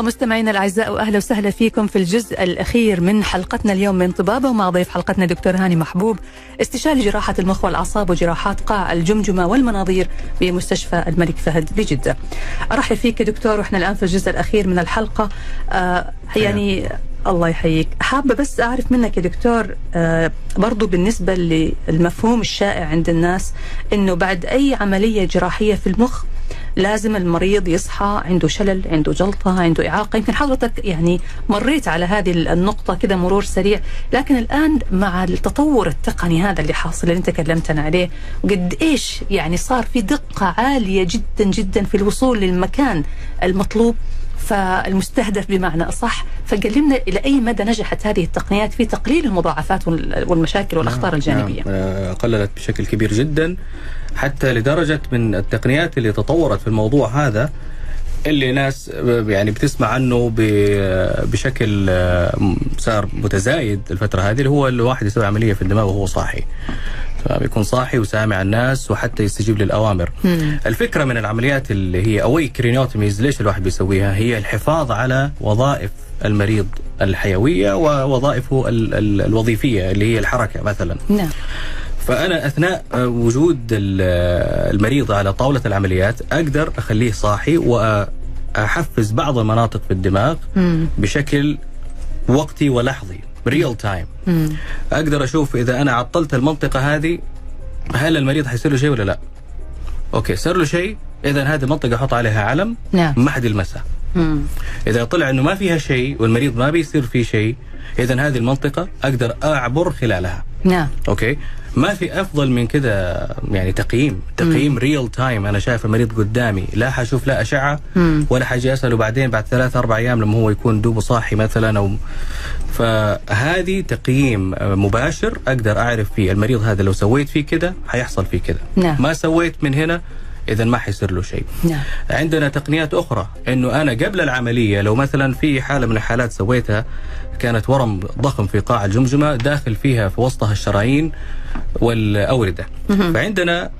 الله مستمعينا الأعزاء وأهلا وسهلا فيكم في الجزء الأخير من حلقتنا اليوم من طبابة ومع ضيف حلقتنا دكتور هاني محبوب استشاري جراحة المخ والأعصاب وجراحات قاع الجمجمة والمناظير بمستشفى الملك فهد بجدة. أرحب فيك يا دكتور وإحنا الآن في الجزء الأخير من الحلقة. آه يعني الله يحييك. حابة بس أعرف منك يا دكتور آه برضو بالنسبة للمفهوم الشائع عند الناس أنه بعد أي عملية جراحية في المخ لازم المريض يصحى عنده شلل عنده جلطة عنده إعاقة. يمكن حضرتك يعني مريت على هذه النقطة كده مرور سريع. لكن الآن مع التطور التقني هذا اللي حاصل اللي أنت كلمتنا عليه قد إيش يعني صار في دقة عالية جدا جدا في الوصول للمكان المطلوب فالمستهدف بمعنى أصح. فكلمنا إلى أي مدى نجحت هذه التقنيات في تقليل المضاعفات والمشاكل والأخطار الجانبية؟ نعم. قللت بشكل كبير جدا. حتى لدرجة من التقنيات اللي تطورت في الموضوع هذا اللي ناس يعني بتسمع عنه بشكل صار متزايد الفترة هذه اللي هو الواحد يسوي عملية في الدماغ وهو صاحي بيكون صاحي وسامع الناس وحتى يستجيب للأوامر. مم. الفكرة من العمليات اللي هي اوي كرينيوتوميز ليش الواحد بيسويها؟ هي الحفاظ على وظائف المريض الحيوية ووظائفه ال ال الوظيفية اللي هي الحركة مثلا. نعم. فأنا أثناء وجود المريض على طاولة العمليات أقدر أخليه صاحي وأحفز بعض المناطق في الدماغ مم. بشكل وقتي ولحظي real time أقدر أشوف إذا أنا عطلت المنطقة هذه هل المريض حيصير له شيء ولا لا؟ okay صار له شيء إذا هذه المنطقة أحط عليها علم نعم. ما حد يلمسها. إذا طلع إنه ما فيها شيء والمريض ما بيصير فيه شيء إذا هذه المنطقة أقدر أعبر خلالها. نعم. okay؟ ما في أفضل من كذا يعني تقييم تقييم real time أنا شايف المريض قدامي لا حشوف لا أشعة مم. ولا حاجي اساله بعدين بعد ثلاث أربع أيام لما هو يكون دوبه صاحي مثلا أو فهذه تقييم مباشر أقدر أعرف فيه المريض هذا لو سويت فيه كذا حيحصل فيه كذا نعم. ما سويت من هنا اذا ما حيصير له شيء نعم. عندنا تقنيات أخرى إنه أنا قبل العملية لو مثلا في حالة من الحالات سويتها كانت ورم ضخم في قاع الجمجمة داخل فيها في وسطها الشرايين والأوردة. فعندنا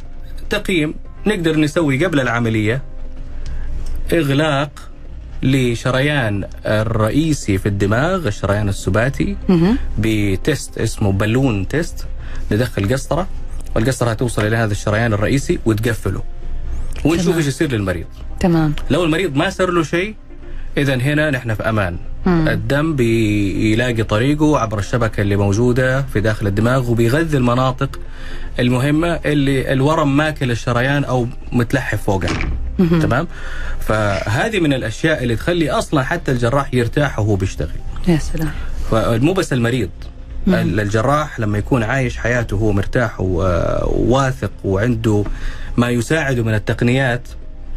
تقييم نقدر نسوي قبل العملية إغلاق لشريان الرئيسي في الدماغ الشريان السباتي. ب test اسمه balloon test ندخل قسطرة والقسطرة هتوصل إلى هذا الشريان الرئيسي وتقفله ونشوف. إيش يصير للمريض تمام لو المريض ما صار له شيء اذا هنا نحن في أمان مم. الدم بيلاقي طريقه عبر الشبكة اللي موجودة في داخل الدماغ وبيغذي المناطق المهمة اللي الورم ماكل الشريان أو متلحف فوقها. تمام فهذه من الأشياء اللي تخلي أصلا حتى الجراح يرتاح وهو بيشتغل يا سلام فمو بس المريض مم. الجراح لما يكون عايش حياته وهو مرتاح وواثق وعنده ما يساعده من التقنيات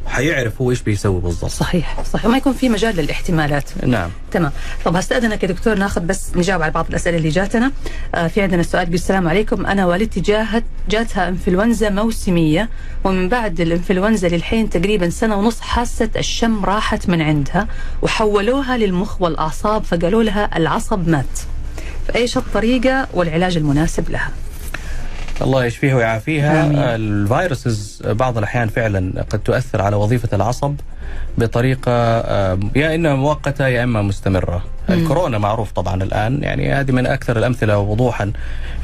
حيعرف هو إيش بيسوي بالضبط. صحيح صحيح. وما يكون في مجال للاحتمالات. نعم. تمام. طب هستأذنك يا دكتور ناخذ بس نجاوب على بعض الأسئلة اللي جاتنا. آه في عندنا سؤال بيقول السلام عليكم. أنا والدتي جاهت جاتها إنفلونزا موسمية ومن بعد الإنفلونزا للحين تقريبا سنة ونص حاسة الشم راحت من عندها وحولوها للمخ والأعصاب فقالوا لها العصب مات. فإيش الطريقة والعلاج المناسب لها؟ الله يشفيها ويعافيها. آمين. الفيروسز بعض الأحيان فعلا قد تؤثر على وظيفة العصب بطريقة آه، يا إما مؤقتة يا إما مستمرة. الكورونا معروف طبعا الآن يعني هذه من أكثر الأمثلة وضوحا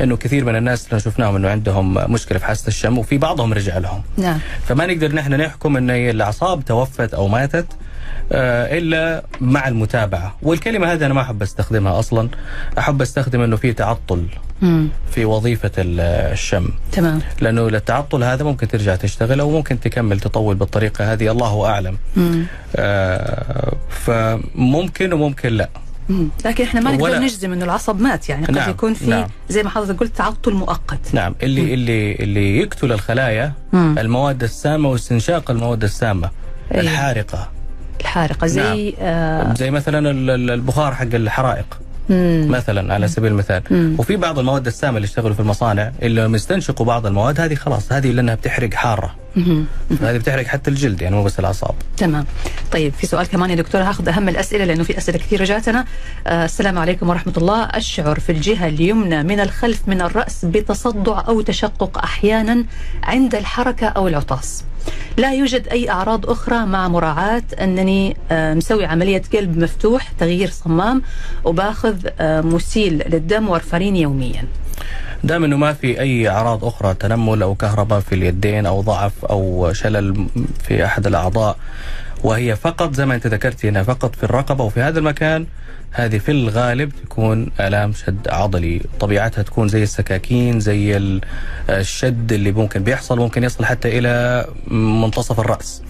أنه كثير من الناس اللي شفناهم أنه عندهم مشكلة في حاسة الشم وفي بعضهم رجع لهم. نعم. فما نقدر نحن نحكم إن الأعصاب توفت أو ماتت. آه، إلا مع المتابعة والكلمة هذه أنا ما أحب أستخدمها أصلا أحب أستخدم إنه في تعطل مم. في وظيفة ال- الشم تمام لأنه التعطل هذا ممكن ترجع تشتغل أو ممكن تكمل تطول بالطريقة هذه الله أعلم مم. آه، فممكن وممكن لا مم. لكن إحنا ما نقدر نجزم إنه العصب مات يعني قد نعم، يكون في نعم. زي ما حضرتك قلت تعطل مؤقت نعم اللي اللي اللي يقتل الخلايا مم. المواد السامة واستنشاق المواد السامة أيوة. الحارقة الحارقة زي آه زي مثلا ال- ال- البخار حق الحرائق مم. مثلا على سبيل المثال مم. وفي بعض المواد السامة اللي يشتغلوا في المصانع اللي لما يستنشقوا بعض المواد هذه خلاص هذه لأنها بتحرق حارة. هذه بتحرق حتى الجلد يعني مو بس الأعصاب. تمام. طيب في سؤال كمان يا دكتور هاخذ أهم الأسئلة لأنه في أسئلة كثيرة جاتنا. آه السلام عليكم ورحمة الله. أشعر في الجهة اليمنى من الخلف من الرأس بتصدع أو تشقق أحيانا عند الحركة أو العطاس. لا يوجد أي أعراض أخرى مع مراعاة أنني آه مسوي عملية قلب مفتوح تغيير صمام وباخذ آه مسيل للدم وارفرين يوميا. دام إنه ما في أي أعراض أخرى تنمل أو كهرباء في اليدين أو ضعف أو شلل في أحد الأعضاء وهي فقط زي ما أنت ذكرتي إنها فقط في الرقبة وفي هذا المكان هذه في الغالب تكون ألام شد عضلي. طبيعتها تكون زي السكاكين زي ال- الشد اللي ممكن بيحصل ممكن يصل حتى إلى منتصف الرأس.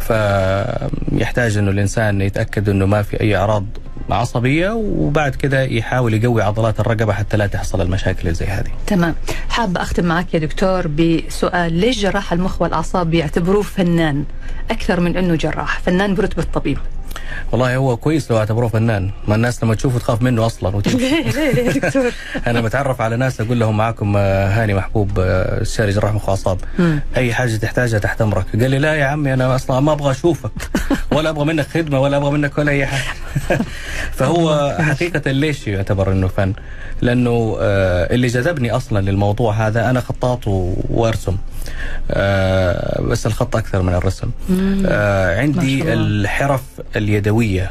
فيحتاج إنه الإنسان يتأكد إنه ما في أي أعراض عصبيه وبعد كده يحاول يقوي عضلات الرقبة حتى لا تحصل المشاكل زي هذه. تمام. حابة أختم معك يا دكتور بسؤال. ليش جراح المخ والأعصاب بيعتبروه فنان؟ أكثر من أنه جراح. فنان برتبة طبيب. والله هو كويس لو اعتبروه فنان. ما الناس لما تشوفه تخاف منه أصلا. ليه ليه دكتور؟ أنا بتعرف على ناس أقول لهم معاكم آه، هاني محبوب آه، استشاري جراح مخ واعصاب مم. أي حاجة تحتاجها تحت أمرك. قال لي لا يا عمي أنا أصلا ما أبغى أشوفك. ولا أبغى منك خدمة ولا أبغى منك ولا أي حاجة. فهو حقيقة ليش يعتبر إنه فن؟ لأنه آه، اللي جذبني أصلا للموضوع هذا أنا خطاط وأرسم. آه، بس الخط أكثر من الرسم آه، عندي. الحرف اليدوية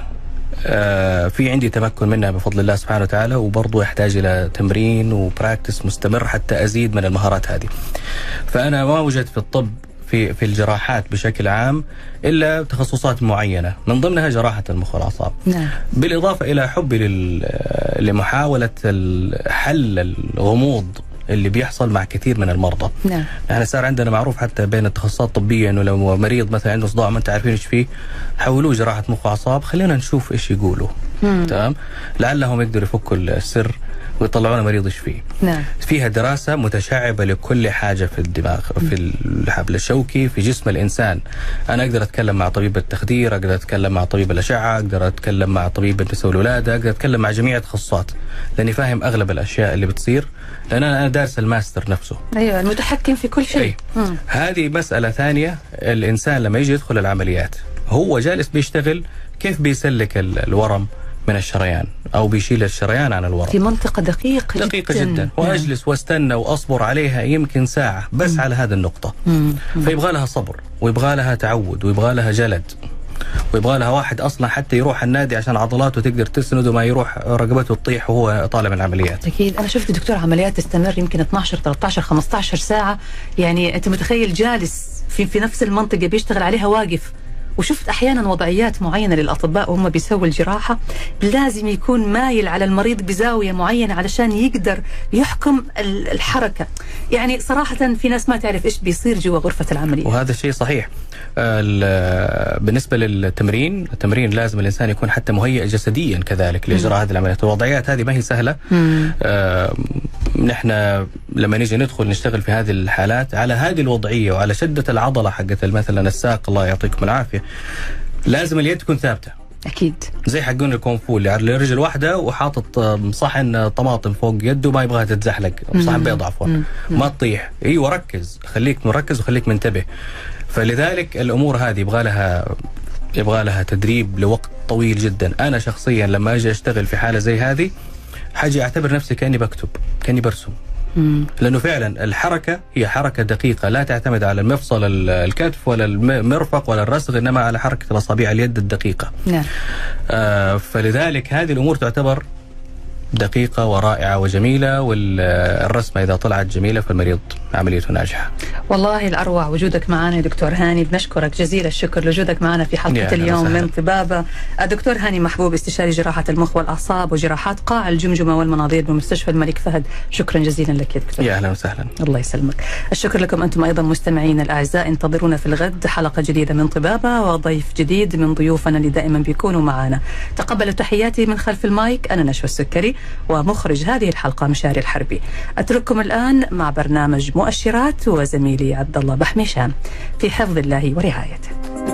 آه، في عندي تمكن منها بفضل الله سبحانه وتعالى وبرضه يحتاج إلى تمرين وبراكتس مستمر حتى أزيد من المهارات هذه. فأنا ما وجدت في الطب في في الجراحات بشكل عام إلا تخصصات معينة من ضمنها جراحة المخ والاعصاب. نعم بالإضافة إلى حبي لمحاولة حل الغموض اللي بيحصل مع كثير من المرضى. نعم يعني صار عندنا معروف حتى بين التخصصات الطبية إنه لو مريض مثلا عنده صداع ما أنت عارفين إيش فيه حولوه جراحة مخ وأعصاب خلينا نشوف إيش يقولوا تمام؟ لعلهم يقدروا يفكوا السر ويطلعون مريض إيش فيه؟ نعم. فيها دراسة متشعبة لكل حاجة في الدماغ في الحبل الشوكي في جسم الإنسان. أنا أقدر أتكلم مع طبيب التخدير أقدر أتكلم مع طبيب الأشعة أقدر أتكلم مع طبيب النساء والولادة أقدر أتكلم مع جميع التخصصات. لأني فاهم أغلب الأشياء اللي بتصير لأن أنا دارس الماستر نفسه. أيوة المتحكم في كل شيء. أي. هذه مسألة ثانية. الإنسان لما يجي يدخل العمليات هو جالس بيشتغل كيف بيسلك ال- الورم؟ من الشريان أو بيشيل الشريان عن الورم في منطقة دقيقة دقيقة جدا, جدا. وأجلس وأستنى وأصبر عليها يمكن ساعة بس على هذه النقطة. مم. فيبغى لها صبر ويبغى لها تعود ويبغى لها جلد ويبغى لها واحد أصلا حتى يروح النادي عشان عضلاته تقدر تسند وما يروح رقبته تطيح وهو طالع من العمليات. أكيد. أنا شفت دكتور عمليات تستمر يمكن 12 13 15 ساعة. يعني أنت متخيل جالس في في نفس المنطقة بيشتغل عليها واقف. وشفت أحيانا وضعيات معينة للأطباء وهم بيسووا الجراحة. لازم يكون مايل على المريض بزاوية معينة علشان يقدر يحكم ال- الحركة. يعني صراحة في ناس ما تعرف إيش بيصير جوا غرفة العملية. وهذا الشيء صحيح. بالنسبة للتمرين التمرين لازم الإنسان يكون حتى مهيئ جسديا كذلك لإجراء هذه العمليات. الوضعيات هذه ما هي سهلة. آه، نحن لما نيجي ندخل نشتغل في هذه الحالات على هذه الوضعية وعلى شدة العضلة حقت مثلا الساق الله يعطيكم العافية لازم اليد تكون ثابتة. أكيد. زي حقون الكونفو اللي على رجل واحدة وحاطط آه، صحن طماطم فوق يده ما يبغاها تتزحلق. صحن بيض عفوا. ما تطيح. أيوه ركز خليك مركز وخليك منتبه. فلذلك الأمور هذه يبغى لها يبغى لها تدريب لوقت طويل جدا. أنا شخصيا لما أجي أشتغل في حالة زي هذه حاجي أعتبر نفسي كأني بكتب كأني برسم. مم. لأنه فعلا الحركة هي حركة دقيقة لا تعتمد على المفصل ال- الكتف ولا المرفق ولا الرسغ إنما على حركة الأصابع اليد الدقيقة. نعم. آه، فلذلك هذه الأمور تعتبر دقيقة ورائعة وجميلة والرسمة إذا طلعت جميلة فالمريض عمليته ناجحة. والله الأروع وجودك معنا دكتور هاني بنشكرك جزيل الشكر لوجودك معنا في حلقة اليوم. من طبابة. الدكتور هاني محبوب استشاري جراحة المخ والأعصاب وجراحات قاع الجمجمة والمناظير بمستشفى الملك فهد. شكرا جزيلا لك يا دكتور. يا أهلا وسهلا. الله يسلمك. الشكر لكم أنتم أيضا مستمعين الأعزاء. انتظرونا في الغد حلقة جديدة من طبابة وضيف جديد من ضيوفنا اللي دائما بيكونوا معنا. تقبلوا تحياتي من خلف المايك. أنا نشوى السكري. ومخرج هذه الحلقة مشاري الحربي. أترككم الآن مع برنامج مؤشرات وزميلي عبد الله بحميشان في حفظ الله ورعايته.